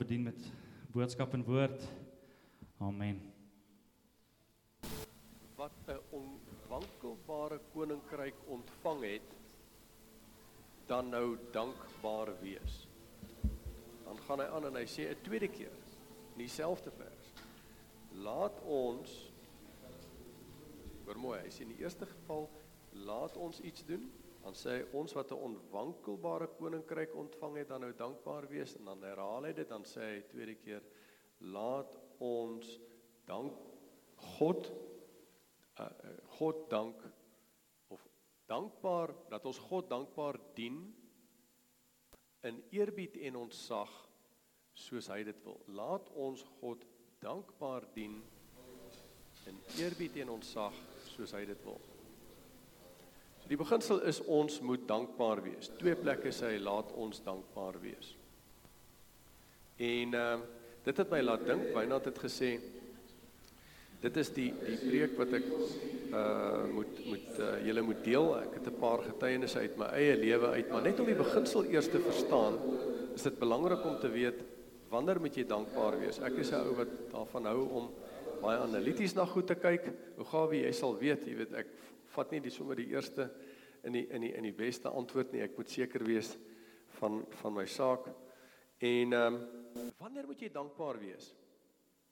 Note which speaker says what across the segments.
Speaker 1: bedien met boodskap en woord. Amen.
Speaker 2: wat 'n onwankelbare koninkryk ontvang het, dan nou dankbaar wees. Dan gaan hy aan en hy sê 'n tweede keer in dieselfde vers. Laat ons hoor mooi, hy sê in die eerste geval laat ons iets doen, dan sê hy ons wat 'n onwankelbare koninkryk ontvang het, dan nou dankbaar wees en dan herhaal hy dit, dan sê hy tweede keer laat ons dank God uh, God dank of dankbaar dat ons God dankbaar dien in eerbied en ontzag soos hy dit wil. Laat ons God dankbaar dien in eerbied en ontzag soos hy dit wil. Die beginsel is ons moet dankbaar wees. Twee plekke sê hy laat ons dankbaar wees. En uh dit het my laat dink, Wynand het gesê Dit is die die preek wat ek uh moet moet uh, julle moet deel. Ek het 'n paar getuienisse uit my eie lewe uit, maar net om die beginsel eers te verstaan, is dit belangrik om te weet wanneer moet jy dankbaar wees. Ek is 'n ou wat daarvan hou om baie analities na goed te kyk. Hoe gawe jy sal weet, jy weet ek vat nie die sommer die eerste in die in die in die beste antwoord nie. Ek moet seker wees van van my saak. En ehm um, wanneer moet jy dankbaar wees?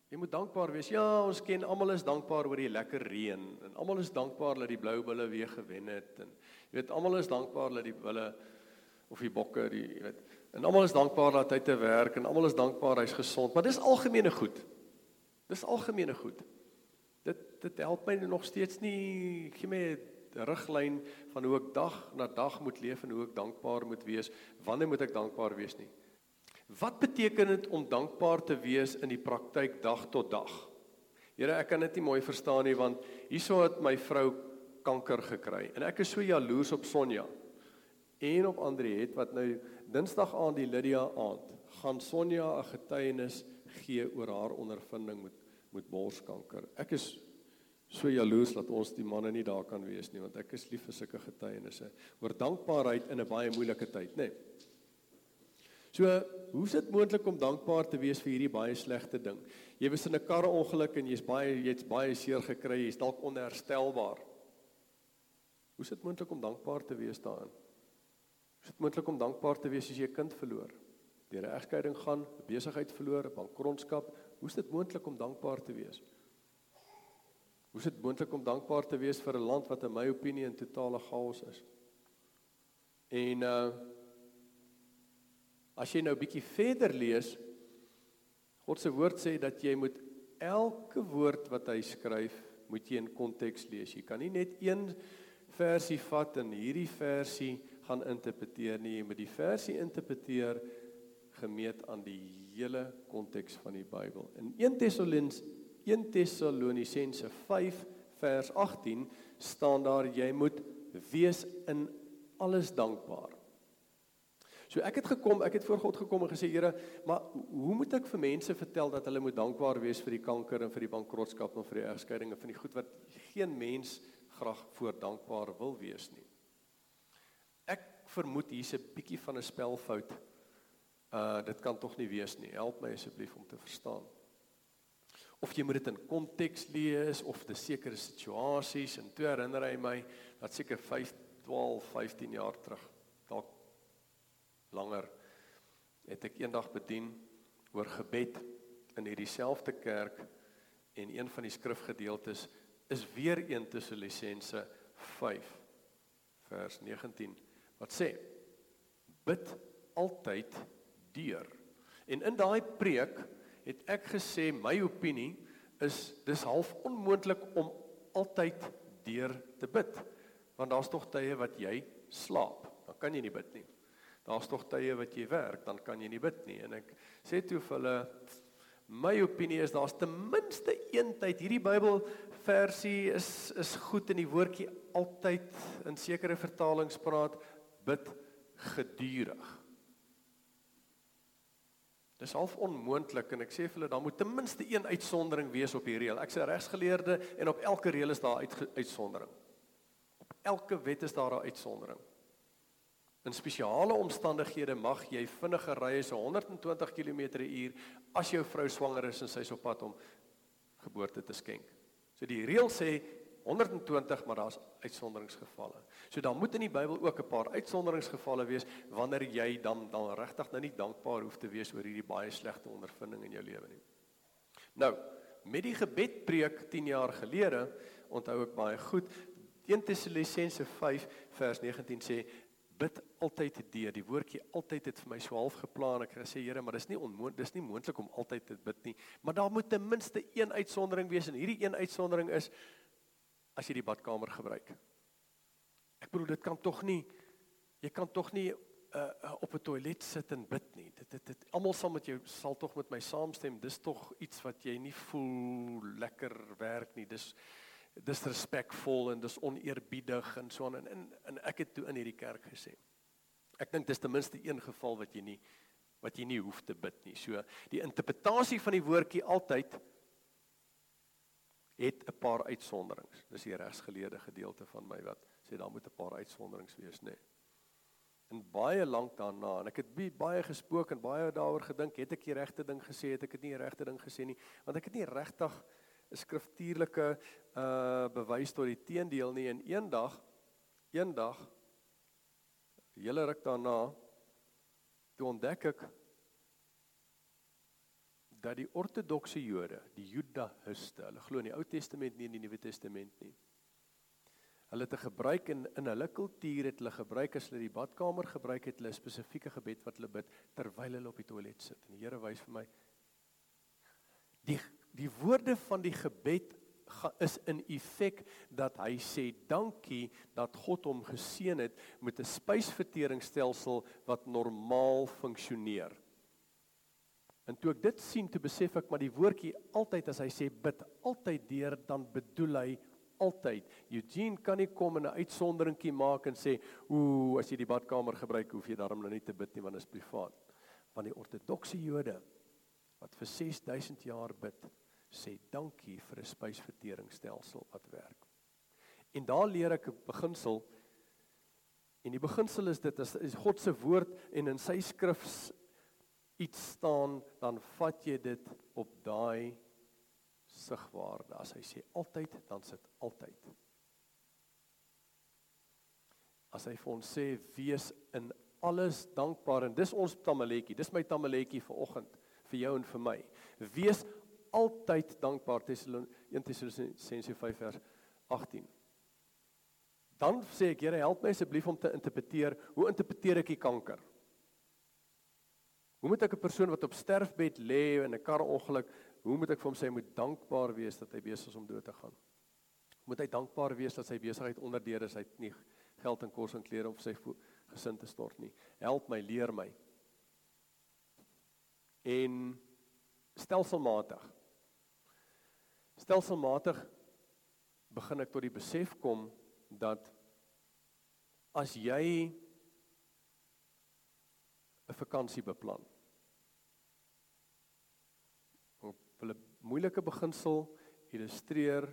Speaker 2: Jy moet dankbaar wees. Ja, ons ken almal is dankbaar oor die lekker reën en almal is dankbaar dat die blou bulle weer gewen het en jy weet almal is dankbaar dat die bulle of die bokke die jy weet en almal is dankbaar dat hy te werk en almal is dankbaar hy's gesond, maar dis algemene goed. Dis algemene goed. Dit help my nog steeds nie gee my 'n riglyn van hoe ek dag na dag moet leef en hoe ek dankbaar moet wees. Wanneer moet ek dankbaar wees nie? Wat beteken dit om dankbaar te wees in die praktyk dag tot dag? Here, ek kan dit nie mooi verstaan nie want hierso het my vrou kanker gekry en ek is so jaloers op Sonja en op Andriet wat nou Dinsdag aand die Lydia aand gaan Sonja 'n getuienis gee oor haar ondervinding met met borskanker. Ek is so jaloers dat ons die manne nie daar kan wees nie want ek is lief vir sulke getuienisse oor dankbaarheid in 'n baie moeilike tyd, nê. Nee. So, hoe is dit moontlik om dankbaar te wees vir hierdie baie slegte ding? Jy was in 'n karreongeluk en jy's baie jy's baie seer gekry, jy's dalk onherstelbaar. Hoe is dit moontlik om dankbaar te wees daarin? Hoe is dit moontlik om dankbaar te wees as jy 'n kind verloor? Deur 'n egskeiding gaan, besigheid verloor, 'n bankrotskap, hoe is dit moontlik om dankbaar te wees? Hoe is dit moontlik om dankbaar te wees vir 'n land wat in my opinie in totale chaos is? En uh As jy nou bietjie verder lees, God se woord sê dat jy moet elke woord wat hy skryf, moet jy in konteks lees. Jy kan nie net een versie vat en hierdie versie gaan interpreteer nie. Jy moet die versie interpreteer gemeet aan die hele konteks van die Bybel. In 1 Tessalonians 1 Tessalonisense 5 vers 18 staan daar jy moet wees in alles dankbaar. So ek het gekom, ek het voor God gekom en gesê Here, maar hoe moet ek vir mense vertel dat hulle moet dankbaar wees vir die kanker en vir die bankrotskap en vir die egskeiding en vir die goed wat geen mens graag voor dankbaar wil wees nie. Ek vermoed hier's 'n bietjie van 'n spelfout. Uh dit kan tog nie wees nie. Help my asseblief om te verstaan. Of jy moet dit in konteks lees of te sekere situasies en toe herinner hy my dat seker 5 12 15 jaar terug dalk langer het ek eendag bedien oor gebed in hierdie selfde kerk en een van die skrifgedeeltes is weer een tussen Lisense 5 vers 19 wat sê bid altyd deur. En in daai preek het ek gesê my opinie is dis half onmoontlik om altyd deur te bid want daar's tog tye wat jy slaap dan kan jy nie bid nie Daar's tog tye wat jy werk, dan kan jy nie bid nie. En ek sê toe vir hulle my opinie is daar's ten minste een tyd hierdie Bybel versie is is goed in die woordjie altyd in sekere vertalings praat bid gedurig. Dis half onmoontlik en ek sê vir hulle daar moet ten minste een uitsondering wees op hierdie reël. Ek's 'n regsgeleerde en op elke reël is daar uit uitsondering. Op elke wet is daar 'n uitsondering. In spesiale omstandighede mag jy vinniger ry as 120 km/h as jou vrou swanger is en sy is op pad om geboorte te skenk. So die reël sê 120, maar daar's uitsonderingsgevalle. So dan moet in die Bybel ook 'n paar uitsonderingsgevalle wees wanneer jy dan dan regtig nou nie dankbaar hoef te wees oor hierdie baie slegte ondervinding in jou lewe nie. Nou, met die gebedpreek 10 jaar gelede, onthou ek baie goed, 1 Tessalonisense 5 vers 19 sê bid altyd deur. Die woordjie altyd het vir my so half geplan. Ek sê Here, maar dis nie onmoontlik, dis nie moontlik om altyd te bid nie. Maar daar moet ten minste een uitsondering wees en hierdie een uitsondering is as jy die badkamer gebruik. Ek bedoel dit kan tog nie jy kan tog nie uh, uh, op 'n toilet sit en bid nie. Dit dit dit almal sal met jou sal tog met my saamstem. Dis tog iets wat jy nie voel lekker werk nie. Dis dis respekvol en dis oneerbiedig en so aan en, en en ek het toe in hierdie kerk gesê. Ek dink dis ten minste een geval wat jy nie wat jy nie hoef te bid nie. So die interpretasie van die woordjie altyd het 'n paar uitsonderings. Dis die regsgeleerde gedeelte van my wat sê daar moet 'n paar uitsonderings wees, nê. Nee. En baie lank daarna en ek het baie gespook en baie daaroor gedink, het ek die regte ding gesê, het ek dit nie die regte ding gesê nie, want ek het nie regtig 'n skriftuurlike uh bewys tot die teendeel nie en eendag eendag hele ruk daarna toe ontdek ek dat die ortodokse Jode, die Judaïste, hulle glo in die Ou Testament nie in die Nuwe Testament nie. Hulle het 'n gebruik in in hulle kultuur het hulle gebruik as hulle die badkamer gebruik het hulle 'n spesifieke gebed wat hulle bid terwyl hulle op die toilet sit. En die Here wys vir my die die woorde van die gebed is in effek dat hy sê dankie dat God hom geseën het met 'n spysverteringsstelsel wat normaal funksioneer. En toe ek dit sien, toe besef ek maar die woordjie altyd as hy sê bid altyd deur dan bedoel hy altyd. Eugene kan nie kom en 'n uitsonderingkie maak en sê, "Ooh, as jy die badkamer gebruik, hoef jy daarom nou nie te bid nie want dit is privaat." Want die ortodokse Jode wat vir 6000 jaar bid, sê dankie vir 'n spysverteringsstelsel wat werk. En daar leer ek 'n beginsel En die beginsel is dit is God se woord en in sy skrif iets staan, dan vat jy dit op daai sigwaarde. As hy sê altyd, dan sit altyd. As hy vir ons sê wees in alles dankbaar en dis ons tamaletjie. Dis my tamaletjie vir oggend vir jou en vir my. Wees altyd dankbaar. Tessalonisense 1 Tessalonisense 5 vers 18. Dan sê ek, Here, help my asseblief om te interpreteer. Hoe interpreteer ek die kanker? Hoe moet ek 'n persoon wat op sterfbed lê in 'n karongeluk, hoe moet ek vir hom sê hy moet dankbaar wees dat hy besig is om dood te gaan? Moet hy dankbaar wees dat sy besigheid onderdeur is, hy het nie geld en kos en klere om sy gesin te stort nie. Help my, leer my. En stelselmatig. Stelselmatig begin ek tot die besef kom dat as jy vakansie beplan. Op 'n moeilike beginsel illustreer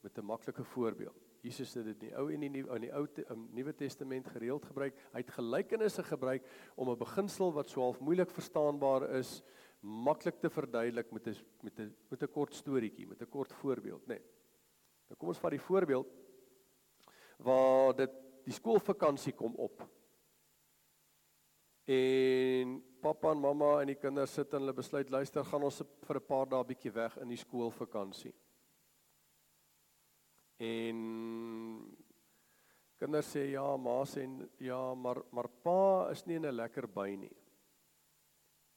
Speaker 2: met 'n maklike voorbeeld. Jesus het dit in die Ou en die Nuwe in die Ou Nuwe Testament gereeld gebruik. Hy het gelykenisse gebruik om 'n beginsel wat so half moeilik verstaanbaar is, maklik te verduidelik met 'n met 'n met 'n kort storieetjie, met 'n kort voorbeeld, nê. Nee. Nou kom ons vat die voorbeeld waar dit die skoolvakansie kom op. En pappa en mamma en die kinders sit en hulle besluit luister, gaan ons vir 'n paar dae bietjie weg in die skoolvakansie. En kinders sê ja, ma sê ja, maar maar pa is nie in 'n lekker by nie.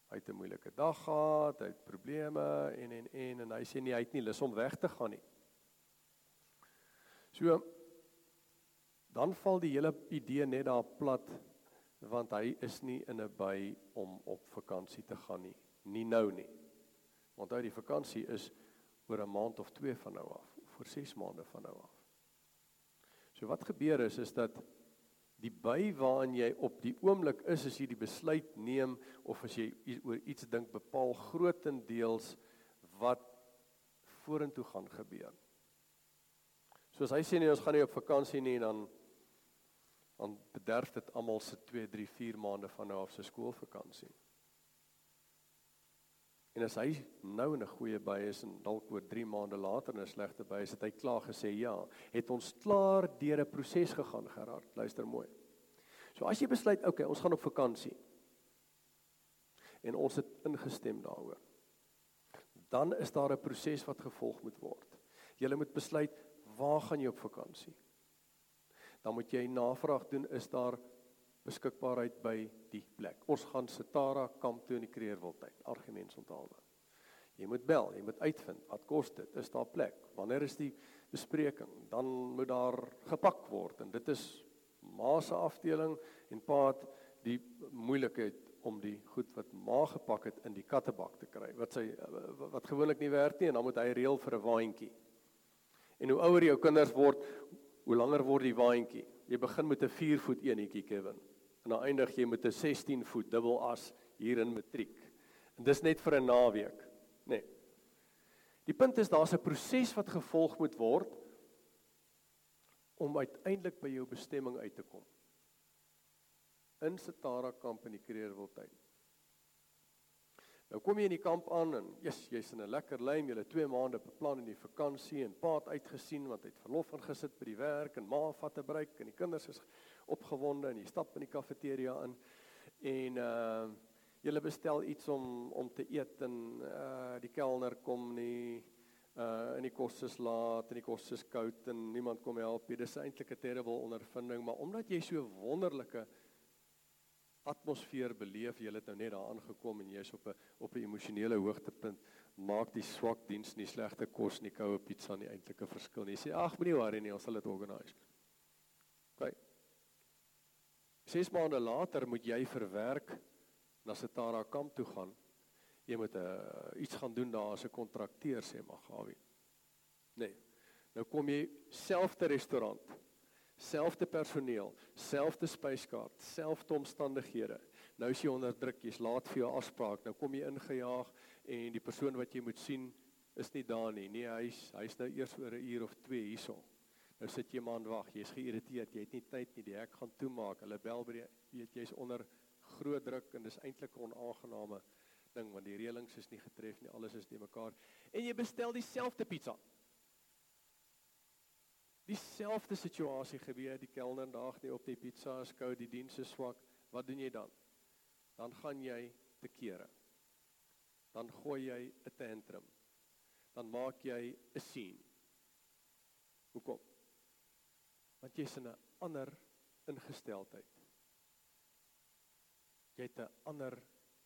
Speaker 2: Hy het 'n moeilike dag gehad, hy het probleme en en en en hy sê nie hy het nie lus om weg te gaan nie. So dan val die hele idee net daar plat want hy is nie in 'n by om op vakansie te gaan nie, nie nou nie. Hy die vakansie is oor 'n maand of 2 van nou af, vir 6 maande van nou af. So wat gebeur is is dat die by waarin jy op die oomblik is as jy die besluit neem of as jy oor iets dink bepaal grootendeels wat vorentoe gaan gebeur. Soos hy sê nee ons gaan nie op vakansie nie dan dan bederf dit almal se 2, 3, 4 maande van nou af se skoolvakansie. En as hy nou in 'n goeie by is en dalk oor 3 maande later in 'n slegte by is, het hy klaar gesê ja, het ons klaar deur 'n proses gegaan Gerard. Luister mooi. So as jy besluit, okay, ons gaan op vakansie. En ons het ingestem daaroor. Dan is daar 'n proses wat gevolg moet word. Jy moet besluit waar gaan jy op vakansie? Dan moet jy navraag doen, is daar beskikbaarheid by die plek. Ons gaan Setara kamp toe in die Kreerwildtyd, argumente onthaalwe. Jy moet bel, jy moet uitvind wat kos dit? Is daar plek? Wanneer is die bespreking? Dan moet daar gepak word en dit is ma se afdeling en pa het die moeilikheid om die goed wat ma gepak het in die kattebak te kry. Wat sy wat gewoonlik nie werk nie en dan moet hy reël vir 'n waantjie. En hoe ouer jou kinders word, hoe langer word die waantjie. Jy begin met 'n 4 voet enetjie, Kevin en dan eindig jy met 'n 16 voet dubbel as hier in matriek. En dis net vir 'n naweek, nê. Nee. Die punt is daar's 'n proses wat gevolg moet word om uiteindelik by jou bestemming uit te kom. In Setara kamp in die Kreerwildtuin. Nou kom jy in die kamp aan en jy's jy's in 'n lekker lyn, jy het 2 maande beplan in die vakansie en pa het uitgesien want hy het verlof ingesit by die werk en ma vat 'n breek en die kinders is opgewonde en jy stap in die kafeteria in en uh jy bestel iets om om te eet en uh die kelner kom nie uh en die kos is laat en die kos is koud en niemand kom help nie. Dis eintlik 'n terrible ondervinding, maar omdat jy so wonderlike atmosfeer beleef, jy het nou net daar aangekom en jy's op 'n op 'n emosionele hoogtepunt, maak die swak diens nie slegte kos nie, koue pizza nie eintlik 'n verskil nie. Jy sê ag, moenie worry nie, ons sal dit organiseer. OK. 6 maande later moet jy verwerk na Setara kamp toe gaan. Jy moet 'n uh, eh, iets gaan doen daar as 'n kontrakteur sê Magawi. Nee. Nou kom jy selfde restaurant, selfde personeel, selfde spyskaart, selfde omstandighede. Nou is jy onder druk, jy's laat vir jou afspraak. Nou kom jy ingejaag en die persoon wat jy moet sien is nie daar nie. Nee, hy's hy's nou eers oor 'n uur of 2 hierso. Nou sit jy maar en wag. Jy's geïrriteerd. Jy het nie tyd nie. Die hek gaan toemaak. Hulle bel by die weet jy's onder groot druk en dis eintlik 'n onaangename ding want die reëlings is nie getref nie. Alles is nie mekaar. En jy bestel dieselfde pizza. Dieselfde situasie gebeur. Die kelner daag nie op die pizza is koud, die diens is swak. Wat doen jy dan? Dan gaan jy te kere. Dan gooi jy 'n tantrum. Dan maak jy 'n scene. Hoekom? want jy's in 'n ander ingesteldheid. Jy het 'n ander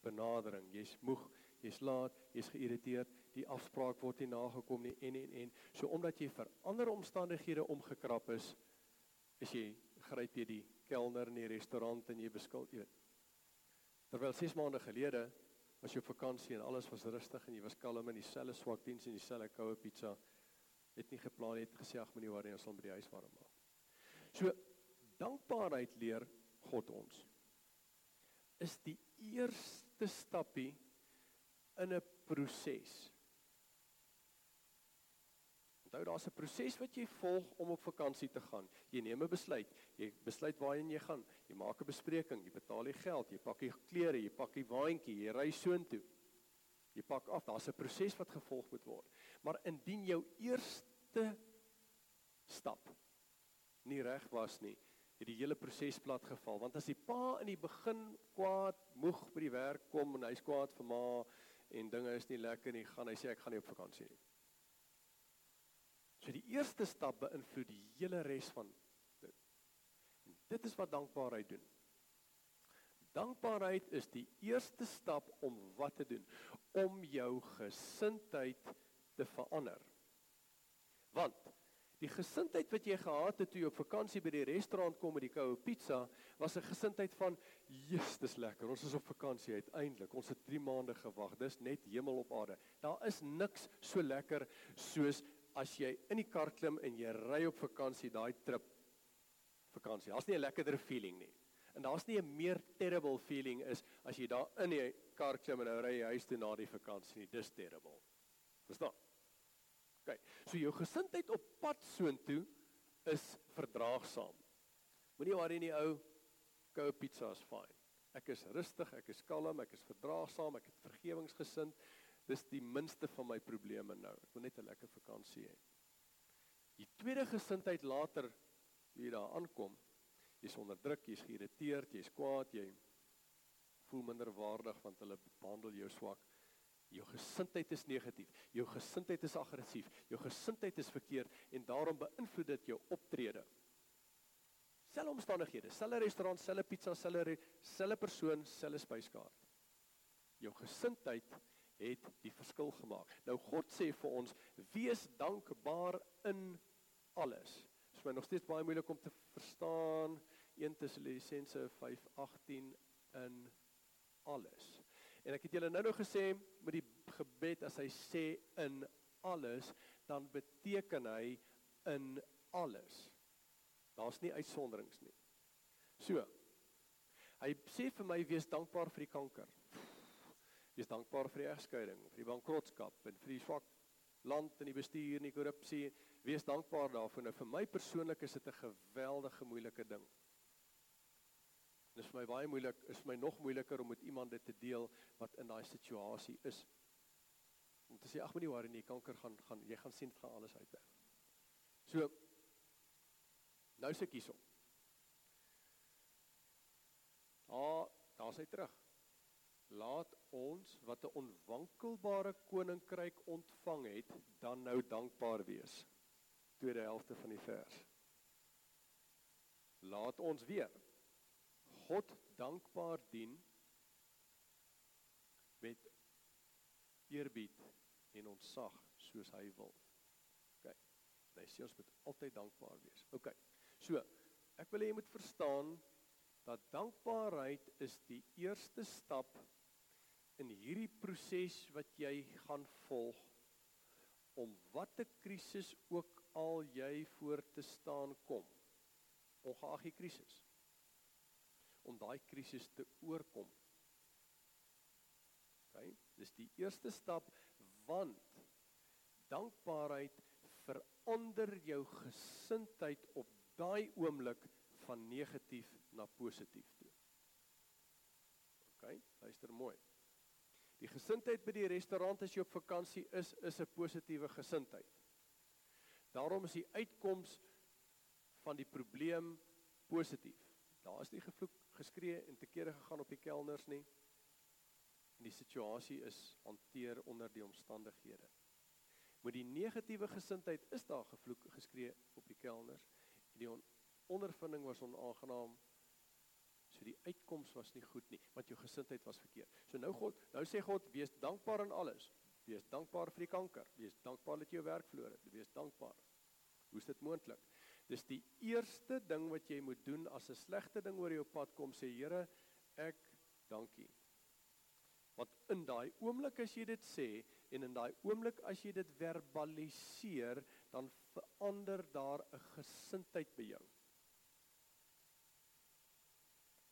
Speaker 2: benadering. Jy's moeg, jy's laat, jy's geïrriteerd, die afspraak word nie nagekom nie en en en. So omdat jy vir ander omstandighede omgekrap is, is jy gryp jy die kelner in die restaurant en jy beskuld jy. Terwyl 6 maande gelede was jy op vakansie en alles was rustig en jy was kalm in dieselfde swak diens en dieselfde koue pizza. Het nie geplan het gesê ag moenie worry ons sal by die huis warm maak. So dankbaarheid leer God ons is die eerste stappie in 'n proses. Onthou daar's 'n proses wat jy volg om op vakansie te gaan. Jy neem 'n besluit. Jy besluit waarheen jy gaan. Jy maak 'n bespreking, jy betaal die geld, jy pak die klere, jy pak die waantjie, jy ry soontoe. Jy pak af. Daar's 'n proses wat gevolg moet word. Maar indien jou eerste stap nie reg was nie, het die hele proses plat geval. Want as die pa in die begin kwaad, moeg by die werk kom en hy's kwaad vir ma en dinge is nie lekker nie, gaan hy sê ek gaan nie op vakansie nie. So die eerste stap beïnvloed die hele res van dit. En dit is wat dankbaarheid doen. Dankbaarheid is die eerste stap om wat te doen? Om jou gesindheid te verander. Want Die gesindheid wat jy gehad het toe jy op vakansie by die restaurant kom met die koue pizza, was 'n gesindheid van, "Jesus, dis lekker. Ons is op vakansie uiteindelik. Ons het 3 maande gewag. Dis net hemel op aarde." Daar is niks so lekker soos as jy in die kar klim en jy ry op vakansie, daai trip vakansie. Daar's nie 'n lekkerder feeling nie. En daar's nie 'n meer terrible feeling is as jy daar in die kar klim en nou ry jy huis toe na die vakansie nie. Dis terrible. Verstaan? OK. So jou gesindheid op pad soontoe is verdraagsaam. Moenie worry nie ou. Koue pizza is fyn. Ek is rustig, ek is kalm, ek is verdraagsaam, ek het vergewensgesind. Dis die minste van my probleme nou. Ek wil net 'n lekker vakansie hê. Die tweede gesindheid later wie daar aankom, jy's onder druk, jy's geïrriteerd, jy's kwaad, jy voel minder waardig want hulle behandel jou swak. Jou gesindheid is negatief. Jou gesindheid is aggressief. Jou gesindheid is verkeerd en daarom beïnvloed dit jou optrede. Selfe omstandighede, selfe restaurant, selfe pizza, selfe selfe persoon, selfe spyskaart. Jou gesindheid het die verskil gemaak. Nou God sê vir ons: "Wees dankbaar in alles." Dit is my nog steeds baie moeilik om te verstaan 1 Tessalonisense 5:18 in alles. En ek het julle nou nou gesê met die gebed as hy sê in alles, dan beteken hy in alles. Daar's nie uitsonderings nie. So. Hy sê vir my wees dankbaar vir die kanker. Wees dankbaar vir die egskeiding, vir die bankrotskap en vir die swak land en die bestuur en die korrupsie. Wees dankbaar daarvoor. Nou vir my persoonlik is dit 'n geweldige moeilike ding. Dit is vir my baie moeilik, is vir my nog moeiliker om met iemand dit te deel wat in daai situasie is. Om te sê ag moenie worry nie, kanker gaan gaan jy gaan sien dit gaan alles uitwerk. So Nou sê ek hierso. Ah, daar sê terug. Laat ons wat 'n onwankelbare koninkryk ontvang het, dan nou dankbaar wees. Tweede helfte van die vers. Laat ons weer God dankbaar dien met eerbied en ontzag soos hy wil. OK. Hy sê ons moet altyd dankbaar wees. OK. So, ek wil hê jy moet verstaan dat dankbaarheid is die eerste stap in hierdie proses wat jy gaan volg om watter krisis ook al jy voor te staan kom. Ongeag die krisis. Om daai krisis te oorkom. OK, dis die eerste stap want dankbaarheid verander jou gesindheid op daai oomblik van negatief na positief toe. OK, luister mooi. Die gesindheid by die restaurant as jy op vakansie is, is 'n positiewe gesindheid. Daarom is die uitkoms van die probleem positief. Daar is nie gevloek, geskree en te kere gegaan op die kelners nie. En die situasie is hanteer onder die omstandighede. Met die negatiewe gesindheid is daar gevloek, geskree op die kelners die on ondervinding was onaangenaam. So die uitkoms was nie goed nie, want jou gesindheid was verkeerd. So nou God, nou sê God, wees dankbaar in alles. Wees dankbaar vir die kanker, wees dankbaar dat jy jou werk verloor het, wees dankbaar. Hoe is dit moontlik? Dis die eerste ding wat jy moet doen as 'n slegte ding oor jou pad kom, sê Here, ek dankie. Want in daai oomblik as jy dit sê en in daai oomblik as jy dit verbaliseer, dan verander daar 'n gesindheid by jou.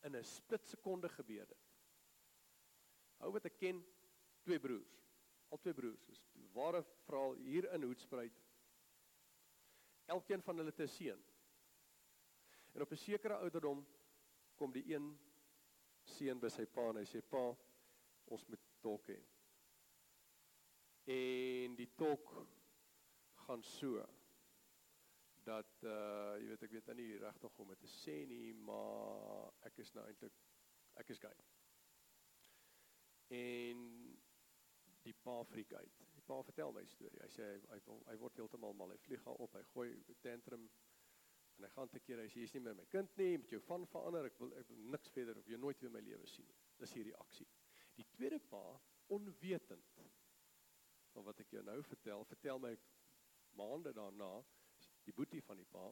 Speaker 2: In 'n split sekonde gebeur dit. Hou wat ek ken, twee broers. Al twee broers, is ware verhaal hier in Hoedspruit. Elkeen van hulle 'n seun. En op 'n sekere ouderdom kom die een seun by sy pa en hy sê pa, ons moet tolk hê. En die tolk gaan so dat uh jy weet ek weet nie regtig hoe om dit te sê nie, maar ek is nou eintlik ek is gay. En die pa freak uit. Die pa vertel my storie. Hy sê hy hy, hy word heeltemal mal. Hy vlieg al op, hy gooi tantrum en hy gaan te keer hy sê jy's nie meer my kind nie, met jou van verander. Ek wil ek wil niks verder of jy nooit weer my lewe sien nie. Dis hierdie aksie. Die tweede pa onwetend van wat ek jou nou vertel, vertel my maande daarna die boetie van die pa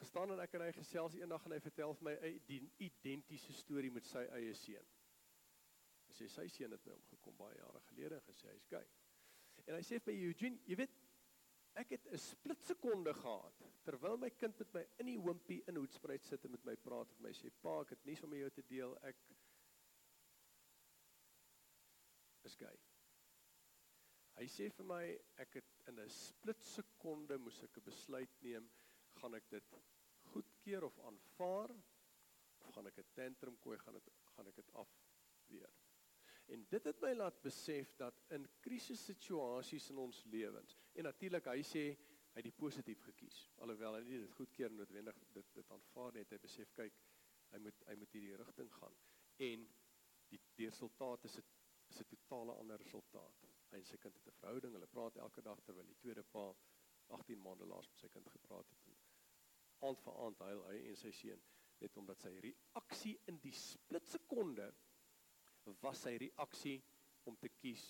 Speaker 2: gestaan en ek en hy gesels eendag en hy vertel vir my 'n identiese storie met sy eie seun. Hy sê sy seun het by hom gekom baie jare gelede en gesê hy's gay. En hy sê vir Eugene, jy weet ek het 'n split sekonde gehad terwyl my kind met my in die hompie in Hoedspruit sit en met my praat en my sê pa, ek het nie sommer jou te deel ek is gay. Hy sê vir my ek het in 'n split sekonde moes ek 'n besluit neem, gaan ek dit goed goedkeur of aanvaar of gaan ek 'n tantrum gooi, gaan dit gaan ek dit afweer. En dit het my laat besef dat in krisissituasies in ons lewens en natuurlik hy sê hy het die positief gekies. Alhoewel hy nie dit goedkeur noodwendig dit dit aanvaar net hy besef kyk hy moet hy moet hierdie rigting gaan en die die resultaat is 'n is 'n totale ander resultaat. Hy en sy kind het 'n verhouding, hulle praat elke dag terwyl die tweede pa 18 maande laas met sy kind gepraat het en aand vir aand huil hy en sy seun net omdat sy reaksie in die splitsekonde was sy reaksie om te kies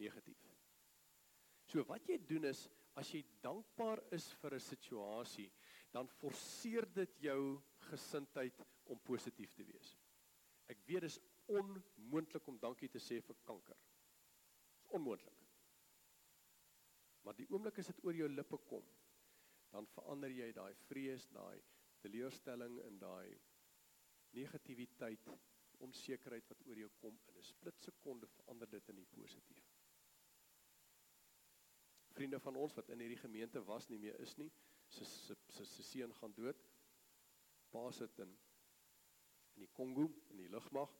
Speaker 2: negatief. So wat jy doen is as jy dankbaar is vir 'n situasie, dan forceer dit jou gesindheid om positief te wees. Ek weet dit is onmoontlik om dankie te sê vir kanker. Onmoontlik. Maar die oomblik as dit oor jou lippe kom, dan verander jy daai vrees, daai teleurstelling in daai negativiteit, onsekerheid wat oor jou kom in 'n splitsekonde verander dit in die positief. Vriende van ons wat in hierdie gemeente was nie meer is nie, sy sy sy seun gaan dood. Pa sit in in die Kongo in die lugmag.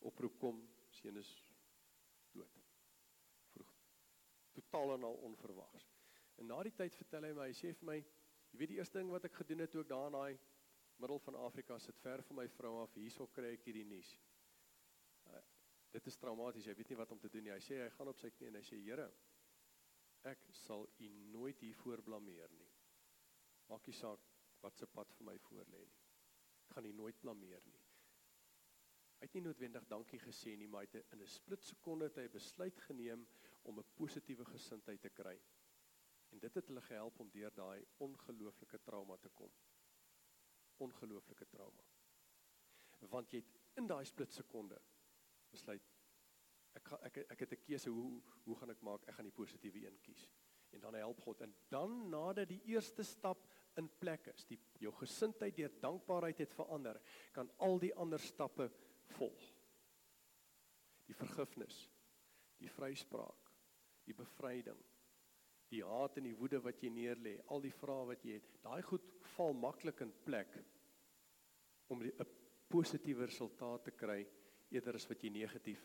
Speaker 2: Oproep kom, seun is dood. Vroeg. Totaal en al onverwags. En na die tyd vertel hy my, hy sê vir my, Jy weet die eerste ding wat ek gedoen het toe ek daar in daai middel van Afrika sit ver van my vrou af, hierso kry ek hierdie nuus. Uh, dit is traumaties, jy weet nie wat om te doen nie. Hy sê hy gaan op sy knie en hy sê Here, ek sal U nooit hiervoor blameer nie. Maak nie saak wat se pad vir my voorlê nie. Ek gaan U nooit blameer nie. Hy het nie noodwendig dankie gesê nie, maar hy het in 'n split sekonde het hy besluit geneem om 'n positiewe gesindheid te kry. En dit het hulle gehelp om deur daai ongelooflike trauma te kom. Ongelooflike trauma. Want jy het in daai split sekonde besluit ek ek ek het 'n keuse hoe hoe gaan ek maak? Ek gaan die positiewe een kies. En dan help God en dan nadat die eerste stap in plek is, die jou gesindheid deur dankbaarheid het verander, kan al die ander stappe volg. Die vergifnis, die vryspraak, die bevryding, die haat en die woede wat jy neerlê, al die vrae wat jy het, daai goed val maklik in plek om 'n positiewe resultaat te kry eerder as wat jy negatief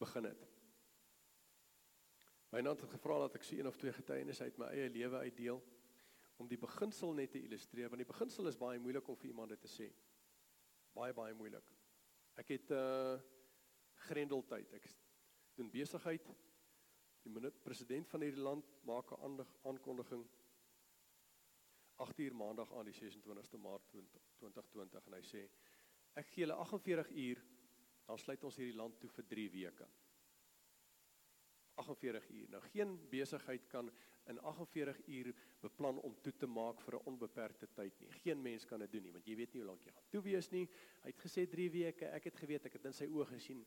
Speaker 2: begin het. My naam het gevra dat ek so een of twee getuienisse uit my eie lewe uitdeel om die beginsel net te illustreer want die beginsel is baie moeilik om vir iemand dit te sê. Baie baie moeilik. Ek het uh, grendeltyd. Ek doen besigheid Die president van hierdie land maak 'n aankondiging 8 uur maandag aan die 26ste Maart 2020 en hy sê ek gee julle 48 uur dan sluit ons hierdie land toe vir 3 weke. 48 uur. Nou geen besigheid kan in 48 uur beplan om toe te maak vir 'n onbeperkte tyd nie. Geen mens kan dit doen nie want jy weet nie hoe lank jy gaan toe wees nie. Hy het gesê 3 weke. Ek het geweet, ek het in sy oë gesien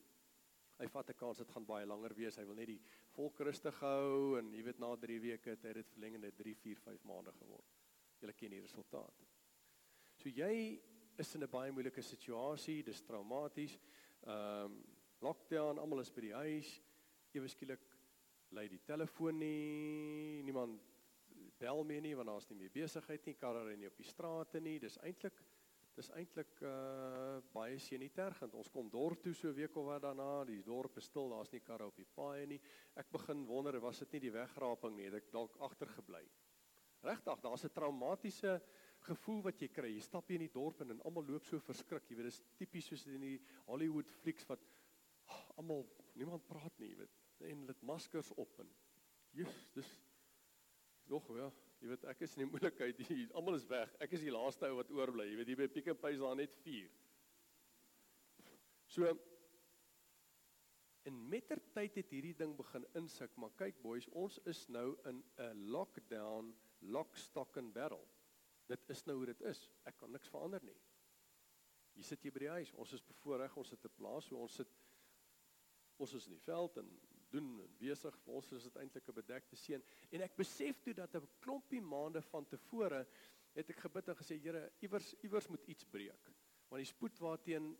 Speaker 2: hy vat 'n kans dit gaan baie langer wees. Hy wil net die volk rustig hou en jy weet na 3 weke het hy dit verleng en dit 3, 4, 5 maande geword. Jy ken die resultaat. So jy is in 'n baie moeilike situasie, dis traumaties. Ehm um, lockdown, almal is by die huis. Ewe skielik lei die telefoon nie. Niemand bel meer nie want daar's nie meer besigheid nie. Karre ry nie op die strate nie. Dis eintlik Dis eintlik uh baie senitergend. Ons kom dorp toe so week of wat daarna, die dorp is stil, daar's nie karre op die paaie nie. Ek begin wonder, was dit nie die wegraping nie, het ek dalk agtergebly. Regtig, daar's 'n traumatiese gevoel wat jy kry. Jy stap hier in die dorp en almal loop so verskrik, jy weet, dis tipies soos in die Hollywood flieks wat oh, almal niemand praat nie, jy weet, en hulle het maskers op en Jesus, dis nog ja, Jy weet ek is in die moeilikheid hier. Almal is weg. Ek is die laaste ou wat oorbly. Jy weet hier by Pick n Pay is daar net 4. So en mettertyd het hierdie ding begin insik, maar kyk boys, ons is nou in 'n lockdown, lock stock and barrel. Dit is nou hoe dit is. Ek kan niks verander nie. Jy sit hier by die huis. Ons is bevoorreg, ons sit 'n plaas, so ons sit ons is in die veld en doen en besig. Vir ons is dit eintlik 'n bedekte seën. En ek besef toe dat 'n klompie maande van tevore het ek gebid en gesê Here, iewers iewers moet iets breek. Want die spoed waarteen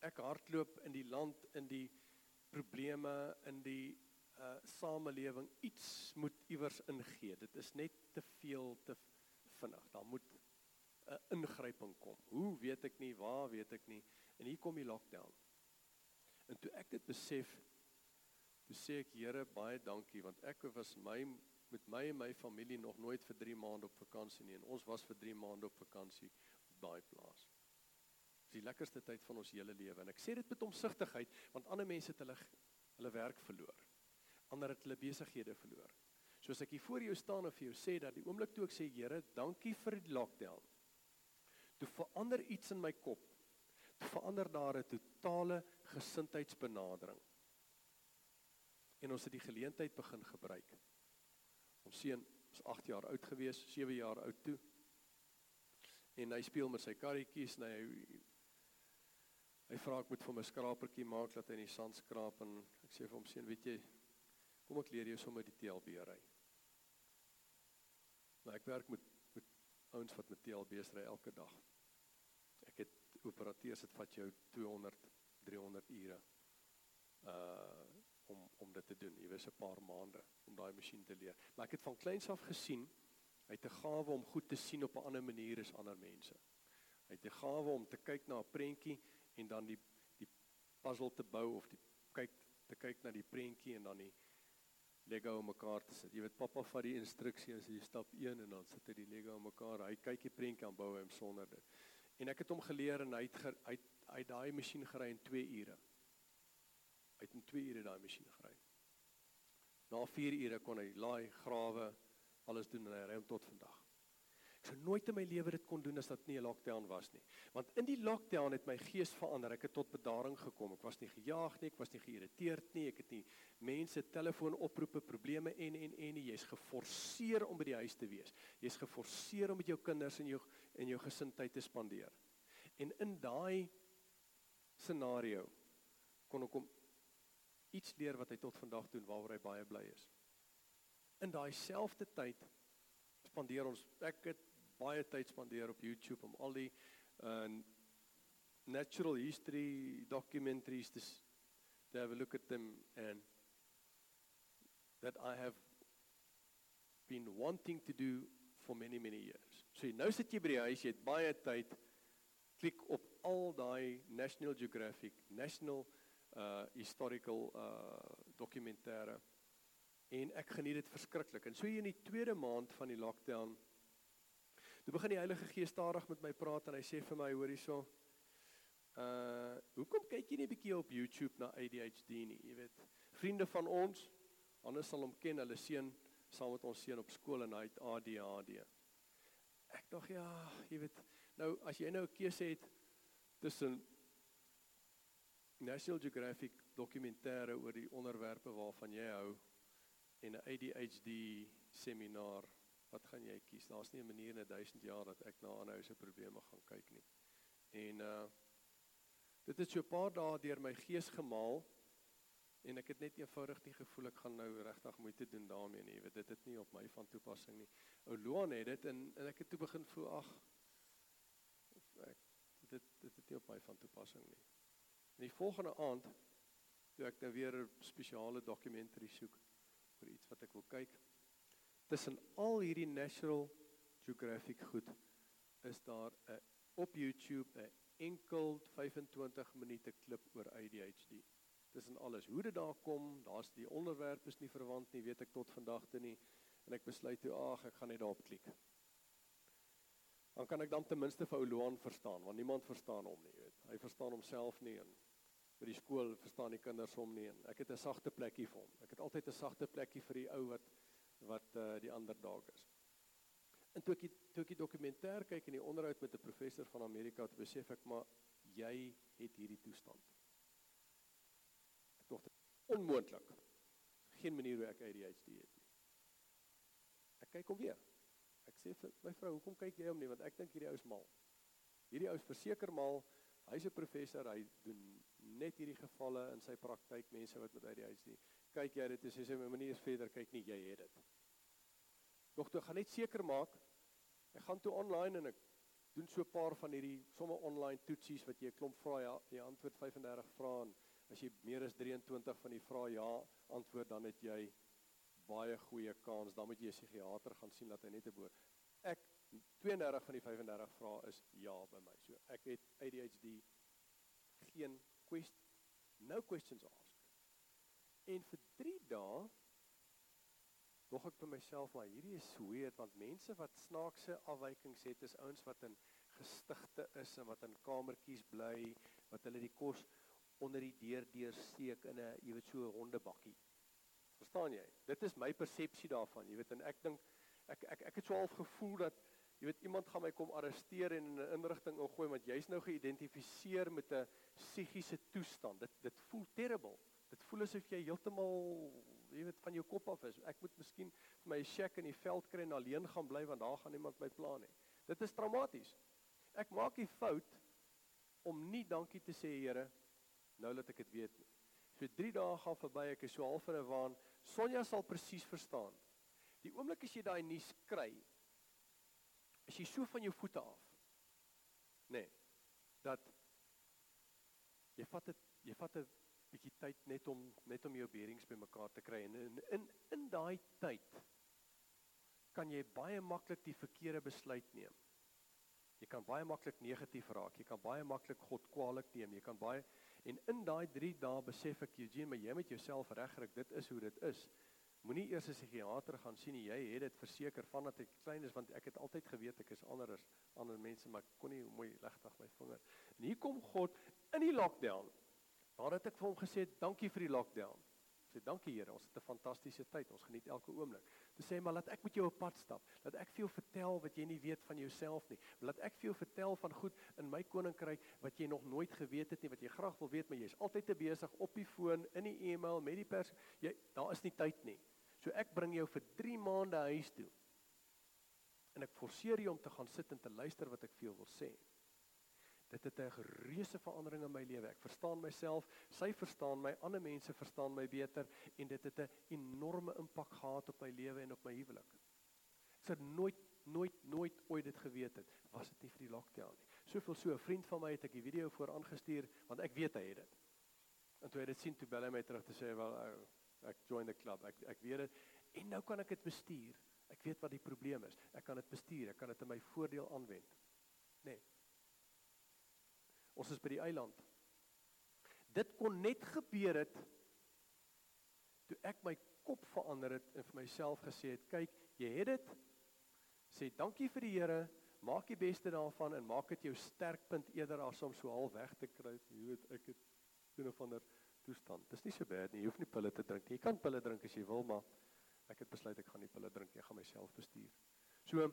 Speaker 2: ek hardloop in die land in die probleme in die uh samelewing iets moet iewers ingee. Dit is net te veel te vinnig. Daar moet 'n ingryping kom. Hoe weet ek nie, waar weet ek nie. En hier kom die lockdown. En toe ek dit besef, toe sê ek Here baie dankie want ek was my met my en my familie nog nooit vir 3 maande op vakansie nie en ons was vir 3 maande op vakansie op daai plaas. Dis die lekkerste tyd van ons hele lewe en ek sê dit met omsigtigheid want ander mense het hulle hulle werk verloor. Ander het hulle besighede verloor. Soos ek hier voor jou staan en vir jou sê dat die oomblik toe ek sê Here, dankie vir die lockdown. Toe verander iets in my kop. Toe verander daar 'n totale gesindheidsbenadering. En ons het die geleentheid begin gebruik. Ons seun is 8 jaar oud gewees, 7 jaar oud toe. En hy speel met sy karretjies en hy hy vra ek moet vir my skrapertjie maak dat hy in die sand skraap en ek sê vir hom seun, weet jy, kom ek leer jou sommer die TLB ry. Maar ek werk met met ouens wat met TLB's ry elke dag. Ek het operateurs dit vat jou 200 300 ure uh om om dit te doen. Weet 'n paar maande om daai masjien te leer. Maar ek het van kleins af gesien hy het 'n gawe om goed te sien op 'n ander manier as ander mense. Hy het 'n gawe om te kyk na 'n prentjie en dan die die puzzle te bou of die kyk te kyk na die prentjie en dan die Lego mekaar te sit. Jy weet pappa vat die instruksie as jy stap 1 en dan sit hy die Lego mekaar. Hy kyk die prentjie aan bou hom sonder dit. En ek het hom geleer en hy het hy hy daai masjien gery in 2 ure. In 2 ure daai masjien gery. Na 4 ure kon hy laai, grawe, alles doen en hy ry hom tot vandag. Ek sou nooit in my lewe dit kon doen as dit nie 'n lockdown was nie. Want in die lockdown het my gees verander. Ek het tot bedaring gekom. Ek was nie gejaag nie, ek was nie geïrriteerd nie. Ek het nie mense telefoonoproepe probleme en en en nie. Jy's geforseer om by die huis te wees. Jy's geforseer om met jou kinders en jou en jou gesin tyd te spandeer. En in daai scenario kon ek hom iets leer wat hy tot vandag doen waaroor hy baie bly is. In daai selfde tyd spandeer ons ek het baie tyd spandeer op YouTube om al die uh natural history documentaries to, to have a look at them and that I have been wanting to do for many many years. So nou sit jy by die huis, jy het baie tyd klik op al daai National Geographic, National uh historical uh dokumentêre en ek geniet dit verskriklik. En so hier in die tweede maand van die lockdown toe begin die Heilige Gees stadig met my praat en hy sê vir my hoor hierso uh hoekom kyk jy nie 'n bietjie op YouTube na ADHD nie? Jy weet, vriende van ons, anders sal hom ken, hulle seun saam met ons seun op skool en hy het ADHD. Ek dink ja, jy weet, nou as jy nou 'n keuse het tussen National Geographic dokumentêre oor die onderwerpe waarvan jy hou en 'n ADHD seminar, wat gaan jy kies? Daar's nie 'n manier in 1000 jaar dat ek na aanhou se probleme gaan kyk nie. En uh dit het so 'n paar dae deur my gees gemaal en ek het net eenvoudig nie gevoel ek gaan nou regtig moeite doen daarmee nie. Jy weet dit het nie op my van toepassing nie. Ou Loan het dit en en ek het toe begin voel ag ek dit dit het nie op my van toepassing nie. En die volgende aand toe ek nou weer 'n spesiale dokumentary soek oor iets wat ek wil kyk. Tussen al hierdie National Geographic goed is daar 'n op YouTube 'n enkel 25 minute klip oor ADHD. Tussen alles hoe dit daar kom, daar's die onderwerp is nie verwant nie, weet ek tot vandag toe nie en ek besluit toe ag ek gaan net daarop klik. Dan kan ek dan ten minste vir ou Loan verstaan want niemand verstaan hom nie, weet. Hy verstaan homself nie en by die skool verstaan die kinders hom nie en ek het 'n sagte plekkie vir hom. Ek het altyd 'n sagte plekkie vir die ou wat wat uh, die ander dalk is. En toe ek die, toe ek die dokumentêr kyk en die onderhoud met 'n professor van Amerika het besef ek maar jy het hierdie toestand. Ek dink onmoontlik. Geen manier hoe ek ADHD het nie. Ek kyk hom weer. Ek sê vir my vrou, hoekom kyk jy hom nie want ek dink hierdie ou is mal. Hierdie ou is verseker mal. Hy's 'n professor, hy doen net hierdie gevalle in sy praktyk mense wat met ADHD. Kyk jy dit is hy sê my manier is verder kyk nie jy het dit. Dogter gaan net seker maak. Ek gaan toe online en ek doen so 'n paar van hierdie somme online toetsies wat jy 'n klomp vra ja, jy antwoord 35 vrae en as jy meer as 23 van die vrae ja antwoord dan het jy baie goeie kans dan moet jy 'n psigiater gaan sien dat hy net 'n boer. Ek 32 van die 35 vrae is ja by my. So ek het ADHD geen question no questions asked. En vir 3 dae dog ek by myself maar hierdie is weird want mense wat snaakse afwykings het is ouens wat in gestigte is en wat in kamertjies bly wat hulle die kos onder die deur deursteek in 'n jy weet so 'n ronde bakkie. Verstaan jy? Dit is my persepsie daarvan, jy weet en ek dink ek ek ek het so half gevoel dat jy weet iemand gaan my kom arresteer en in 'n inrigting ingooi want jy's nou geïdentifiseer met 'n psigiese toestand. Dit dit voel terrible. Dit voel asof jy heeltemal jy weet van jou kop af is. Ek moet miskien vir my 'n shack in die veld kry en alleen gaan bly want daar gaan niemand my pla nie. Dit is traumaties. Ek maak die fout om nie dankie te sê Here nou dat ek dit weet nie. So 3 dae gaan verby, ek is so half in 'n waan. Sonja sal presies verstaan. Die oomblik as jy daai nuus kry, is jy so van jou voete af. Nee. Dat jy vat dit jy vat 'n bietjie tyd net om net om jou beerings bymekaar te kry en in in, in daai tyd kan jy baie maklik die verkeerde besluit neem. Jy kan baie maklik negatief raak. Jy kan baie maklik God kwaadlik neem. Jy kan baie en in daai 3 dae besef ek Eugene, maar jy met jouself regkry, dit is hoe dit is. Moenie eers 'n psigiater gaan sien nie. Jy het dit verseker vandat ek klein is want ek het altyd geweet ek is anders as ander mense, maar ek kon nie mooi legtig my vinger. En hier kom God in die lockdown. Daar het ek vir hom gesê, "Dankie vir die lockdown." Sê, "Dankie Here, ons het 'n fantastiese tyd. Ons geniet elke oomblik." Toe sê hy, "Maar laat ek met jou op pad stap. Laat ek vir jou vertel wat jy nie weet van jouself nie. Laat ek vir jou vertel van goed in my koninkryk wat jy nog nooit geweet het nie, wat jy graag wil weet, maar jy's altyd te besig op die foon, in die e-mail, met die pers. Jy daar is nie tyd nie." So ek bring jou vir 3 maande huis toe. En ek forceer jou om te gaan sit en te luister wat ek vir jou wil sê. Dit het 'n reuse verandering in my lewe. Ek verstaan myself, sy verstaan my, ander mense verstaan my beter en dit het 'n enorme impak gehad op my lewe en op my huwelik. Ek sou nooit nooit nooit ooit dit geweet het was dit nie vir die lockdown nie. Soveel so 'n vriend van my het ek die video voor aangestuur want ek weet hy het dit. En toe hy dit sien toe bel hy my terug te sê wel ou Ek join the club. Ek ek weet dit en nou kan ek dit bestuur. Ek weet wat die probleem is. Ek kan dit bestuur. Ek kan dit in my voordeel aanwend. Nê. Nee. Ons is by die eiland. Dit kon net gebeur het toe ek my kop verander het en vir myself gesê het, kyk, jy het dit. Sê dankie vir die Here. Maak die beste daarvan en maak dit jou sterkpunt eerder as om so half weg te kruip. Jy weet, ek het doen of ander toestand. Dis nie so bad nie. Jy hoef nie pille te drink nie. Jy kan pille drink as jy wil, maar ek het besluit ek gaan nie pille drink nie. Ek gaan myself bestuur. So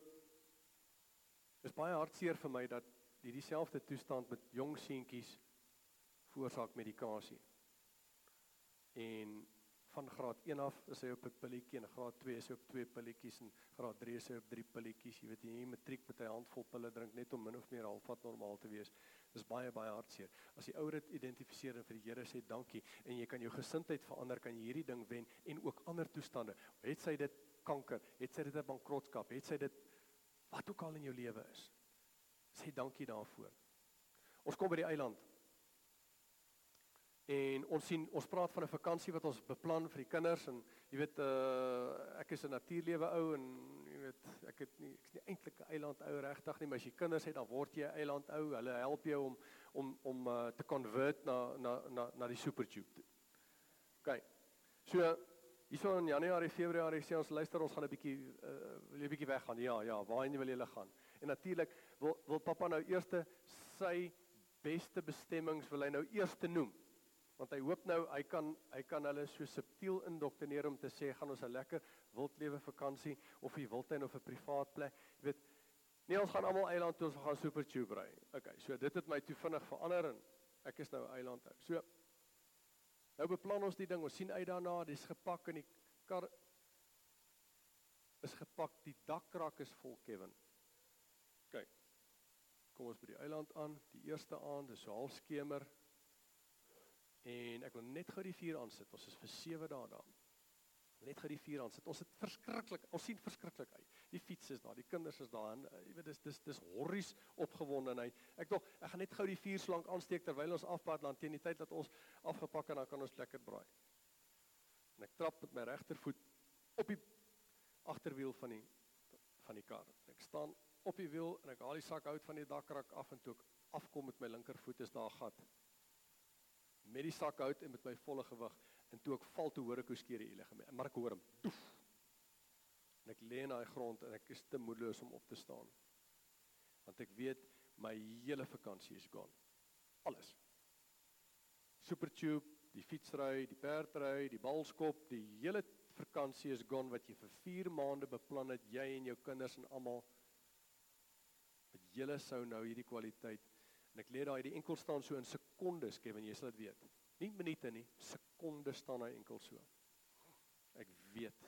Speaker 2: is baie hartseer vir my dat hierdie selfde toestand met jong seentjies veroorsaak medikasie. En van graad 1 af is hy op 'n pilletjie en graad 2 is hy op twee pilletjies en graad 3 is hy op drie pilletjies. Jy weet jy nie matriek met 'n handvol pille drink net om min of meer halfpad normaal te wees. Dis baie baie hartseer. As die ouer dit identifiseer en vir die Here sê dankie en jy kan jou gesindheid verander, kan jy hierdie ding wen en ook ander toestande. Het sy dit kanker, het sy dit 'n bankrotskap, het sy dit wat ook al in jou lewe is. Sê dankie daarvoor. Ons kom by die eiland. En ons sien ons praat van 'n vakansie wat ons beplan vir die kinders en jy weet uh ek is 'n natuurlewe ou en jy weet ek het nie ek's nie eintlik 'n eiland ou regtig nie maar as jy kinders het dan word jy 'n eiland ou hulle help jou om om om uh, te convert na na na na die supertube. OK. So hierso in Januarie, Februarie sê ons luister ons gaan 'n bietjie uh wil jy 'n bietjie weggaan. Ja, ja, waarheen wil julle gaan? En natuurlik wil wil pappa nou eers sy beste bestemmings wil hy nou eers noem. Want hy hoop nou hy kan hy kan hulle so subtiel indoktrineer om te sê gaan ons 'n lekker wildlewe vakansie of 'n wildtuin of 'n privaat plek. Jy weet nee ons gaan almal eiland toe ons gaan super tube ry. Okay so dit het my toe vinnig verander en ek is nou eiland hou. So nou beplan ons die ding ons sien uit daarna dis gepak in die kar is gepak die dakrak is vol Kevin kom ons by die eiland aan die eerste aand is so half skemer En ek wil net gou die vuur aansit. Ons is vir 7 dae daar. Net gou die vuur aansit. Ons het verskriklik, ons sien verskriklik uit. Die fiets is daar, die kinders is daar en uh, jy weet dis dis dis horries opgewondenheid. Ek dink ek gaan net gou die vuur slank aansteek terwyl ons afpad land teen die tyd dat ons afgepak en dan kan ons lekker braai. En ek trap met my regtervoet op die agterwiel van die van die kar. Ek staan op die wiel en ek haal die sakhout van die dakrak af en toe ek afkom met my linkervoet is daar 'n gat. Met die sakhout en met my volle gewig en toe ek val toe hoor ek hoe skeer die liggaam. Maar ek hoor hom. Toef. En ek lê in daai grond en ek is te moedeloos om op te staan. Want ek weet my hele vakansie is gone. Alles. Supertube, die fietsry, die perdry, die balskop, die hele vakansie is gone wat jy vir 4 maande beplan het jy en jou kinders en almal julle sou nou hierdie kwaliteit en ek lê daai die enkel staan so in sekondes Kevin jy sal dit weet. Nie minute nie sekondes staan hy enkel so. Ek weet.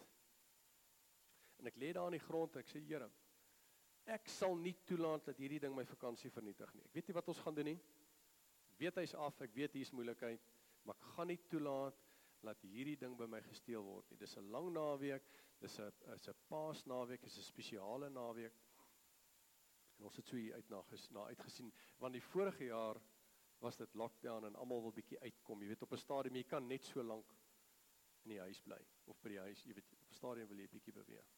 Speaker 2: En ek lê daar in die grond en ek sê Here ek sal nie toelaat dat hierdie ding my vakansie vernietig nie. Ek weet nie wat ons gaan doen nie. Ek weet hy's af ek weet hier's moeilikheid maar ek gaan nie toelaat laat hierdie ding by my gesteel word nie. Dis 'n lang naweek, dis 'n is 'n Paasnaweek, is 'n spesiale naweek. En ons het so hier uit na ges, na uitgesien want die vorige jaar was dit lockdown en almal wil bietjie uitkom. Jy weet op 'n stadium jy kan net so lank in die huis bly of by die huis, jy weet op 'n stadium wil jy bietjie beweeg.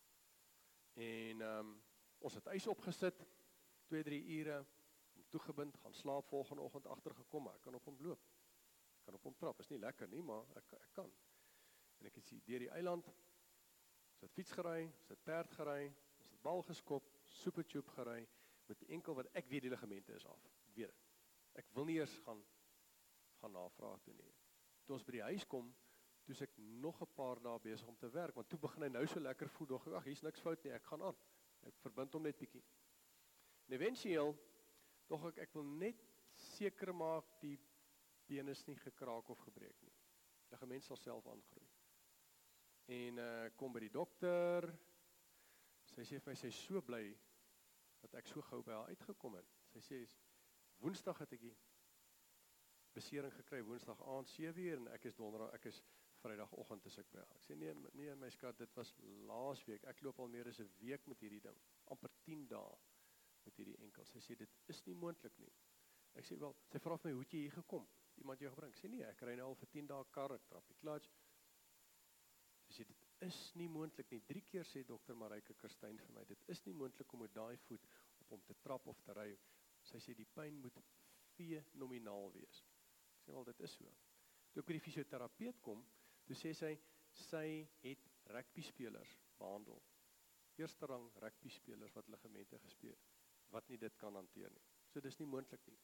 Speaker 2: En ehm um, ons het ys opgesit 2, 3 ure om toegebind gaan slaap volgende oggend agtergekom, maar ek kan op hom loop kan op hom trap. Is nie lekker nie, maar ek ek kan. En ek het sien deur die eiland. Ons het fiets gery, ons het perd gery, ons het bal geskop, supertube gery met enkel wat ek weet die ligamente is af. Ek weet dit. Ek wil nie eers gaan gaan navraag doen nie. Toe ons by die huis kom, toe ek nog 'n paar dae besig om te werk, want toe begin hy nou so lekker voel, dog ag, hier's niks fout nie, ek gaan aan. Ek verbind hom net bietjie. En eventueel dog ek ek wil net seker maak die been is nie gekraak of gebreek nie. Ligament sal self aangroei. En uh kom by die dokter. Sy sê vir my sy is so bly dat ek so gou by haar uitgekom het. Sy sê Woensdag het ek die besering gekry Woensdag aand 7uur en ek is donderdag ek is Vrydagoggend as ek by haar. Ek sê nee nee my skat dit was laas week. Ek loop al meer as 'n week met hierdie ding. amper 10 dae met hierdie enkel. Sy sê dit is nie moontlik nie. Ek sê wel, sy vra vir my hoe het jy hier gekom? iemand jou gebring. Sê nee, ek ry nou al vir 10 dae kar, ek trap die clutch. Sy sê dit is nie moontlik nie. 3 keer sê dokter Marike Kerstyn vir my, dit is nie moontlik om met daai voet op hom te trap of te ry. Sy sê die pyn moet fenomenaal wees. Ek sê wel dit is so. Toe ek by die fisioterapeut kom, toe sê sy sy het rugby spelers behandel. Eerste rang rugby spelers wat ligamente gespeel wat nie dit kan hanteer nie. So dis nie moontlik nie.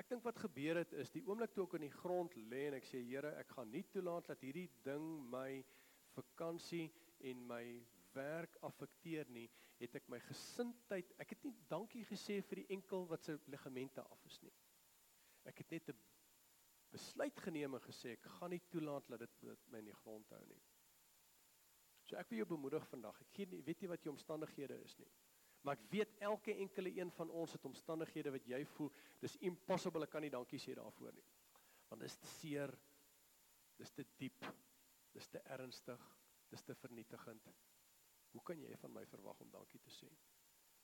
Speaker 2: Ek dink wat gebeur het is die oomblik toe ek in die grond lê en ek sê Here, ek gaan nie toelaat dat hierdie ding my vakansie en my werk affekteer nie, het ek my gesindheid, ek het nie dankie gesê vir die enkel wat se ligamente af is nie. Ek het net 'n besluit geneem en gesê ek gaan nie toelaat dat dit my in die grond hou nie. So ek wil jou bemoedig vandag. Ek weet nie wat jou omstandighede is nie. Maar ek weet elke enkele een van ons het omstandighede wat jy voel, dis impossible, ek kan nie dankie sê daarvoor nie. Want dit is te seer. Dis te diep. Dis te ernstig. Dis te vernietigend. Hoe kan jy van my verwag om dankie te sê?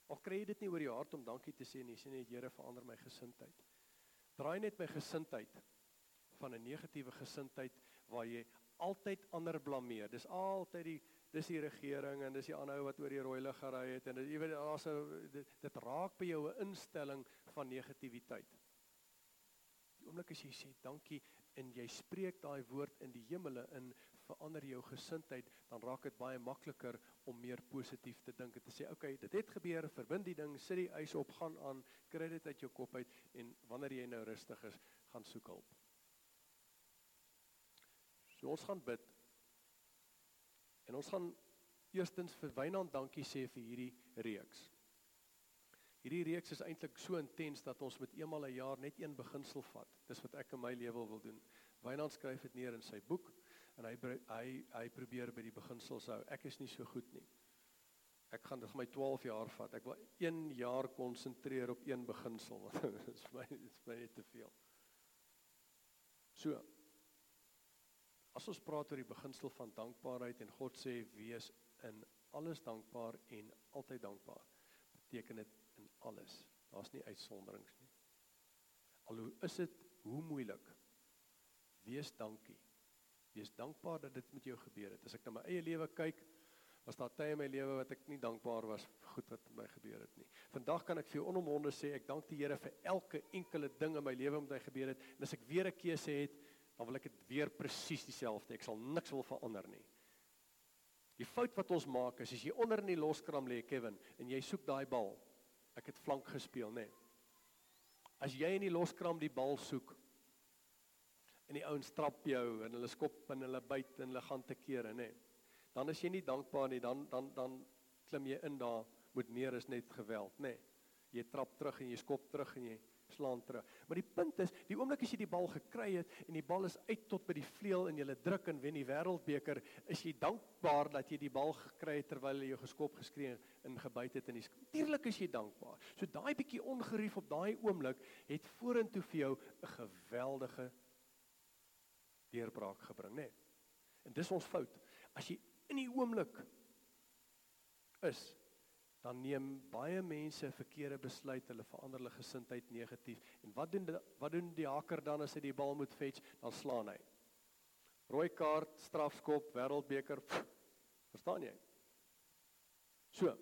Speaker 2: Al kry jy dit nie oor jou hart om dankie te sê nie, sê net Here verander my gesindheid. Draai net my gesindheid van 'n negatiewe gesindheid waar jy altyd ander blameer. Dis altyd die dis die regering en dis die aanhou wat oor die rooi lig gery het en jy weet daar's 'n dit, dit raak by jou 'n instelling van negativiteit. Die oomblik as jy sê dankie en jy spreek daai woord in die hemele in verander jou gesindheid, dan raak dit baie makliker om meer positief te dink en te sê, "Oké, okay, dit het gebeur, verbind die ding, sit die eis op, gaan aan, kry dit uit jou kop uit en wanneer jy nou rustig is, gaan soek hulp." So ons gaan bid En ons gaan eerstens vir Wynand dankie sê vir hierdie reeks. Hierdie reeks is eintlik so intens dat ons met eenmal 'n een jaar net een beginsel vat. Dis wat ek in my lewe wil doen. Wynand skryf dit neer in sy boek en hy hy hy probeer by die beginsels hou. Ek is nie so goed nie. Ek gaan dit my 12 jaar vat. Ek wil 1 jaar konsentreer op een beginsel. Dit is vir my dit is my net te veel. So, As ons praat oor die beginsel van dankbaarheid en God sê wees in alles dankbaar en altyd dankbaar, beteken dit in alles. Daar's nie uitsonderings nie. Alhoewel is dit hoe moeilik. Wees dankie. Wees dankbaar dat dit met jou gebeur het. As ek na my eie lewe kyk, Was daar tye in my lewe wat ek nie dankbaar was vir goed wat met my gebeur het nie. Vandag kan ek vir jou onomwonde sê ek dank die Here vir elke enkele ding in my lewe wat met my gebeur het. En as ek weer 'n keuse het, dan wil ek dit weer presies dieselfde. Ek sal niks wil verander nie. Die fout wat ons maak is as jy onder in die loskram lê, Kevin, en jy soek daai bal. Ek het flank gespeel, nê. Nee. As jy in die loskram die bal soek en die ouens trap jou en hulle skop en hulle byt en hulle gaan te kere, nê. Nee dan is jy nie dankbaar nie, dan dan dan klim jy in daar moet meer is net geweld, nê. Nee, jy trap terug en jy skop terug en jy slaan terug. Maar die punt is, die oomblik as jy die bal gekry het en die bal is uit tot by die vleuel en jy druk en wen die wêreldbeker, is jy dankbaar dat jy die bal gekry het terwyl jy geskop geskree en gebyt het in die Natuurlik is jy dankbaar. So daai bietjie ongerief op daai oomblik het vorentoe vir jou 'n geweldige deurbraak gebring, nê. Nee. En dis ons fout. As jy in die oomblik is dan neem baie mense verkeerde besluit, hulle verander hulle gesindheid negatief. En wat doen die, wat doen die haker dan as hy die bal moet fetch? Dan slaan hy. Rooi kaart, strafskop, wêreldbeker. Verstaan jy? So.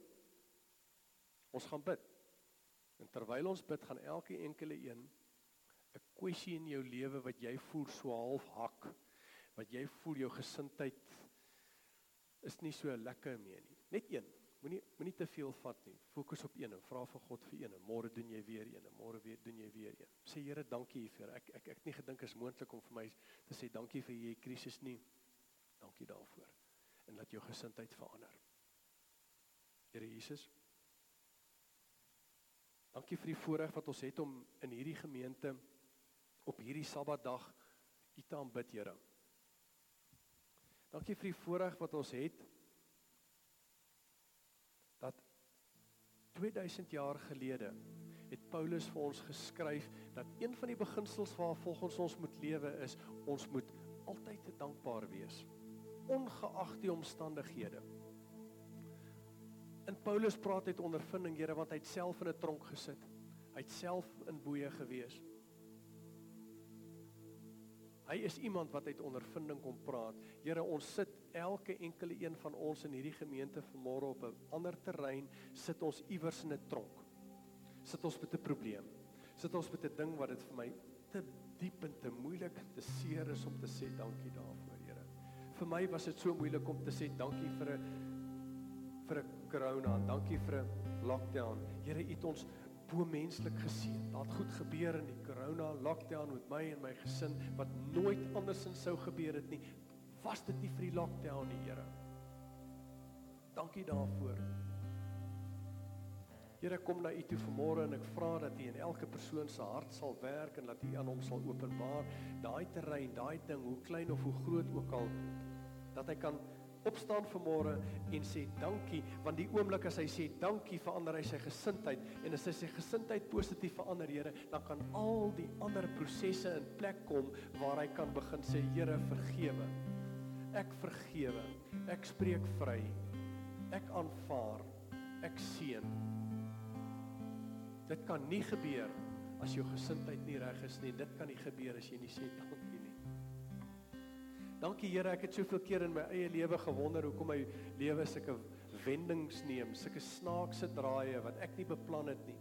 Speaker 2: Ons gaan bid. En terwyl ons bid, gaan elke enkele een 'n kwessie in jou lewe wat jy voel so half hak, wat jy voel jou gesindheid is nie so lekker mee nie. Net een. Moenie moenie te veel vat nie. Fokus op een en vra vir God vir een. Môre doen jy weer een en môre weer doen jy weer een. Sê Here, dankie hiervoor. Ek ek ek het nie gedink is moontlik om vir my te sê dankie vir hierdie krisis nie. Dankie daarvoor. En laat jou gesindheid verander. Here Jesus. Dankie vir die voorreg wat ons het om in hierdie gemeente op hierdie Sabbatdag U te aanbid, Here. Dankie vir die voorreg wat ons het dat 2000 jaar gelede het Paulus vir ons geskryf dat een van die beginsels waar volgens ons moet lewe is ons moet altyd dankbaar wees ongeag die omstandighede. En Paulus praat uit ondervinding, Here, want hy het self in 'n tronk gesit. Hy het self in boeye gewees. Hy is iemand wat uit ondervinding kom praat. Here, ons sit elke enkele een van ons in hierdie gemeente vanmôre op 'n ander terrein, sit ons iewers in 'n tronk. Sit ons met 'n probleem. Sit ons met 'n ding wat dit vir my te diep en te moeilik te seer is om te sê dankie daarvoor, Here. Vir my was dit so moeilik om te sê dankie vir 'n vir 'n corona, dankie vir 'n lockdown. Here, U het ons bo menslik geseën. Daar het goed gebeur in die corona lockdown met my en my gesin wat nooit andersins sou gebeur het nie. Was dit nie vir die lockdown nie, Here? Dankie daarvoor. Here kom na U toe vanmôre en ek vra dat U in elke persoon se hart sal werk en dat U aan hom sal openbaar daai terrein, daai ding, hoe klein of hoe groot ook al, dat hy kan opstaan vanmôre en sê dankie want die oomblik as hy sê dankie verander hy sy gesindheid. En as hy sy gesindheid positief verander Here dan kan al die ander prosesse in plek kom waar hy kan begin sê Here vergewe. Ek vergewe. Ek spreek vry. Ek aanvaar. Ek seën. Dit kan nie gebeur as jou gesindheid nie reg is nie. Dit kan nie gebeur as jy nie sê dankie Dankie Here, ek het soveel keer in my eie lewe gewonder hoekom my lewe sulke wendings neem, sulke snaakse draaie wat ek nie beplan het nie.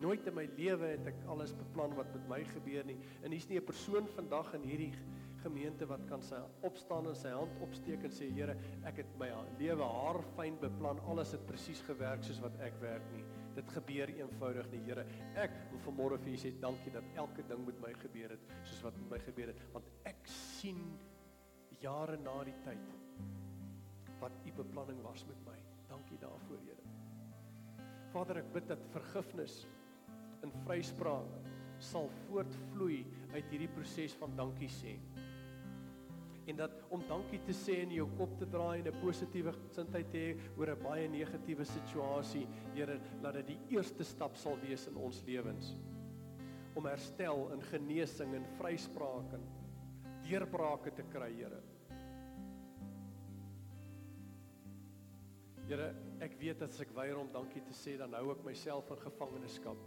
Speaker 2: Nooit in my lewe het ek alles beplan wat met my gebeur nie. En hier's nie 'n persoon vandag in hierdie gemeente wat kan sy opstaan en sy hand opsteek en sê Here, ek het my lewe haarfyn beplan, alles het presies gewerk soos wat ek werk nie. Dit gebeur eenvoudig nie, Here. Ek wil vanmôre vir U sê dankie dat elke ding met my gebeur het soos wat met my gebeur het, want ek sien jare na die tyd wat u beplanning was met my. Dankie daarvoor, Here. Vader, ek bid dat vergifnis in vryspraak sal voortvloei uit hierdie proses van dankie sê. En dat om dankie te sê en jou kop te draai en 'n positiewe gesindheid te hê oor 'n baie negatiewe situasie, Here, laat dit die eerste stap sal wees in ons lewens om herstel en genesing en vryspraak en deurbrake te kry, Here. Here, ek weet dat as ek weier om dankie te sê, dan hou ek myself in gevangenskap.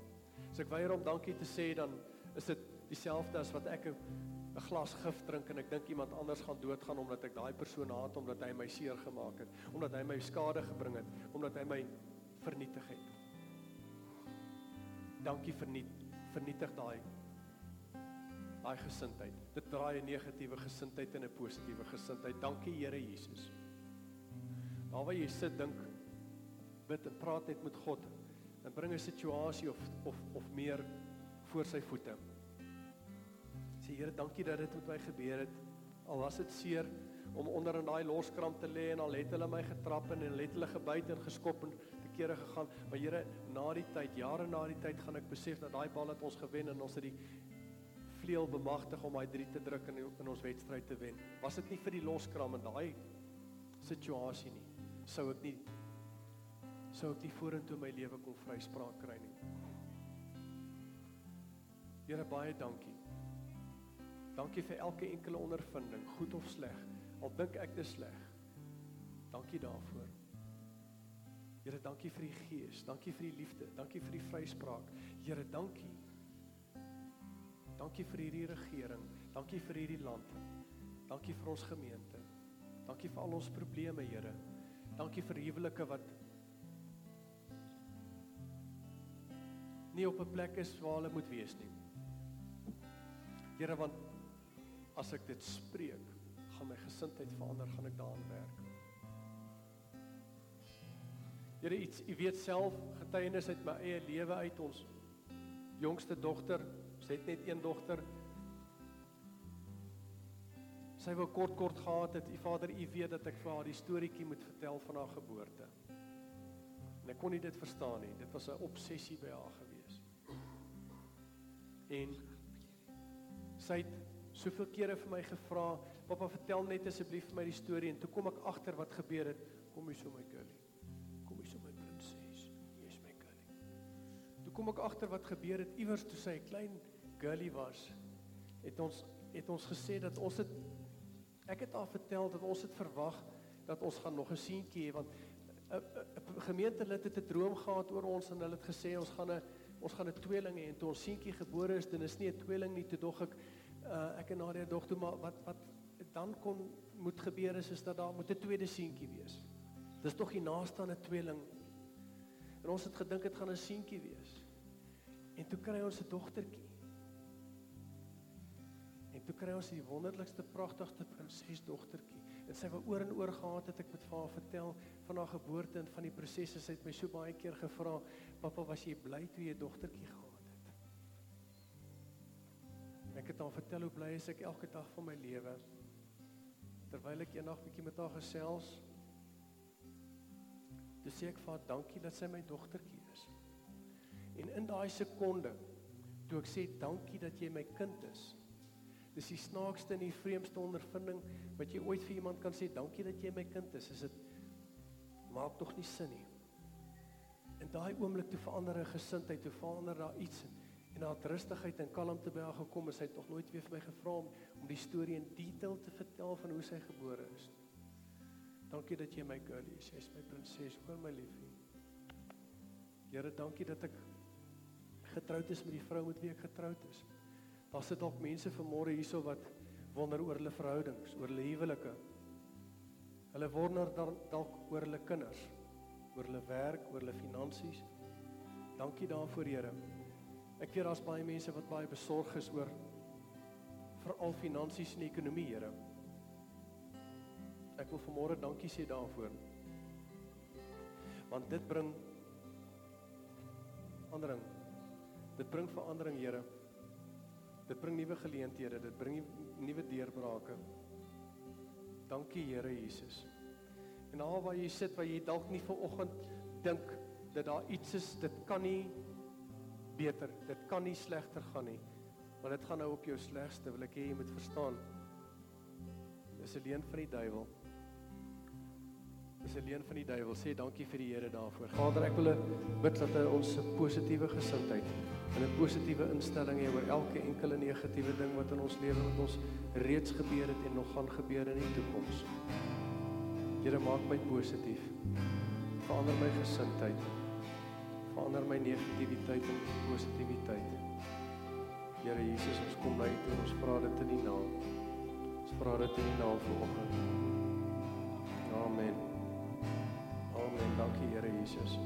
Speaker 2: As ek weier om dankie te sê, dan is dit dieselfde as wat ek 'n glas gif drink en ek dink iemand anders gaan doodgaan omdat ek daai persoon haat omdat hy my seer gemaak het, omdat hy my skade gebring het, omdat hy my vernietig het. Dankie verniet vernietig daai daai gesindheid. Dit draai 'n negatiewe gesindheid in 'n positiewe gesindheid. Dankie Here Jesus. Daar waar jy sit dink bid en praat net met God en bring 'n situasie of of of meer voor sy voete. Sê Here, dankie dat dit met my gebeur het. Al was dit seer om onder in daai loskramp te lê en al het hulle my getrap en hulle het hulle gebyt en geskop en te kere gegaan. Maar Here, na die tyd, jare na die tyd gaan ek besef dat daai bal het ons gewen en ons het die vleuel bemagtig om daai 3 te druk en in ons wedstryd te wen. Was dit nie vir die loskram en daai situasie nie, sou ek nie sou ek nie vorentoe my lewe kon vryspraak kry nie. Here baie dankie. Dankie vir elke enkele ondervinding, goed of sleg. Al dink ek dit sleg. Dankie daarvoor. Here, dankie vir die gees, dankie vir die liefde, dankie vir die vryspraak. Here, dankie. Dankie vir hierdie regering, dankie vir hierdie land. Dankie vir ons gemeente. Dankie vir al ons probleme, Here. Dankie vir huwelike wat nie op 'n plek is waar hulle moet wees nie. Here, want as ek dit spreek, gaan my gesindheid verander, gaan ek daaraan werk. Here iets, u weet self getuienis uit my eie lewe uit ons jongste dogter, sy het net een dogter. Sy wou kort kort gehad het. U Vader, u weet dat ek vir haar die storieetjie moet vertel van haar geboorte. En ek kon nie dit verstaan nie. Dit was 'n obsessie by haar gewees. En sy het soveel kere vir my gevra, "Pappa, vertel net asseblief vir my die storie." En toe kom ek agter wat gebeur het. Kom hier so my girlie. Kom hier so my prinses. Jy's my girlie. Toe kom ek agter wat gebeur het iewers toe sy 'n klein girlie was. Het ons het ons gesê dat ons het ek het haar vertel dat ons het verwag dat ons gaan nog 'n seentjie hê want 'n gemeentelid het 'n droom gehad oor ons en hulle het gesê ons gaan 'n ons gaan 'n tweeling hê en toe ons seentjie gebore is, dan is nie 'n tweeling nie, toe dog ek uh, ek en Nadia dog toe maar wat wat dan kon moet gebeur is is dat daar moet 'n tweede seentjie wees. Dis tog die naaste aan 'n tweeling. En ons het gedink dit gaan 'n seentjie wees. En toe kry ons 'n dogtertjie. En toe kry ons die wonderlikste pragtigste prinsesdogtertjie. En sy wou oor en oor gehad het ek met haar vertel van haar geboorte en van die prosesse. Sy het my so baie keer gevra, "Pappa, was jy bly toe jy dogtertjie gehad het?" En ek het haar vertel hoe bly ek elke dag van my lewe. Terwyl ek eendag bietjie met haar gesels, toe sê ek vir haar, "Dankie dat sy my dogtertjie is." En in daai sekonde toe ek sê, "Dankie dat jy my kind is." Dis die snaakste en die vreemdste ondervinding wat jy ooit vir iemand kan sê, "Dankie dat jy my kind is." Is dit maak tog nie sin nie. In daai oomblik toe verander 'n gesindheid, toe verander daar iets en daar het rustigheid en kalmte by haar gekom en sy het tog nooit weer vir my gevra om, om die storie in detail te vertel van hoe sy gebore is. Dankie dat jy my girlie is. Jy's my prinses, hoor my liefie. Here, dankie dat ek getroud is met die vrou met wie ek getroud is. Daar sit dalk mense vanmôre hierso wat wonder oor hulle verhoudings, oor hulle huwelike. Hulle wonder dalk oor hulle kinders, oor hulle werk, oor hulle finansies. Dankie daarvoor, Here. Ek weet daar's baie mense wat baie besorg is oor veral finansies en ekonomie, Here. Ek wil vanmôre dankie sê daarvoor. Want dit bring verandering. Dit bring verandering, Here. Dit bring nuwe geleenthede, dit bring nuwe deurbrake. Dankie Here Jesus. En al waar jy sit waar jy dalk nie ver oggend dink dat daar iets is, dit kan nie beter, dit kan nie slegter gaan nie. Want dit gaan nou op jou slegste, wil ek hê jy moet verstaan. Dis 'n leuen van die duiwel. Dis 'n leuen van die duiwel. Sê dankie vir die Here daarvoor. Vader, ek wil bid dat hy ons 'n positiewe gesindheid en 'n positiewe instelling hê oor elke enkele negatiewe ding wat in ons lewe met ons reeds gebeur het en nog gaan gebeur in die toekoms. Here, maak my positief. Verander my gesindheid. Verander my negativiteit in positiwiteit. Here Jesus, ons kom na U toe. Ons vra dit in U naam. Ons vra dit in U naam vanoggend. Amen. Amen. Dankie Here Jesus.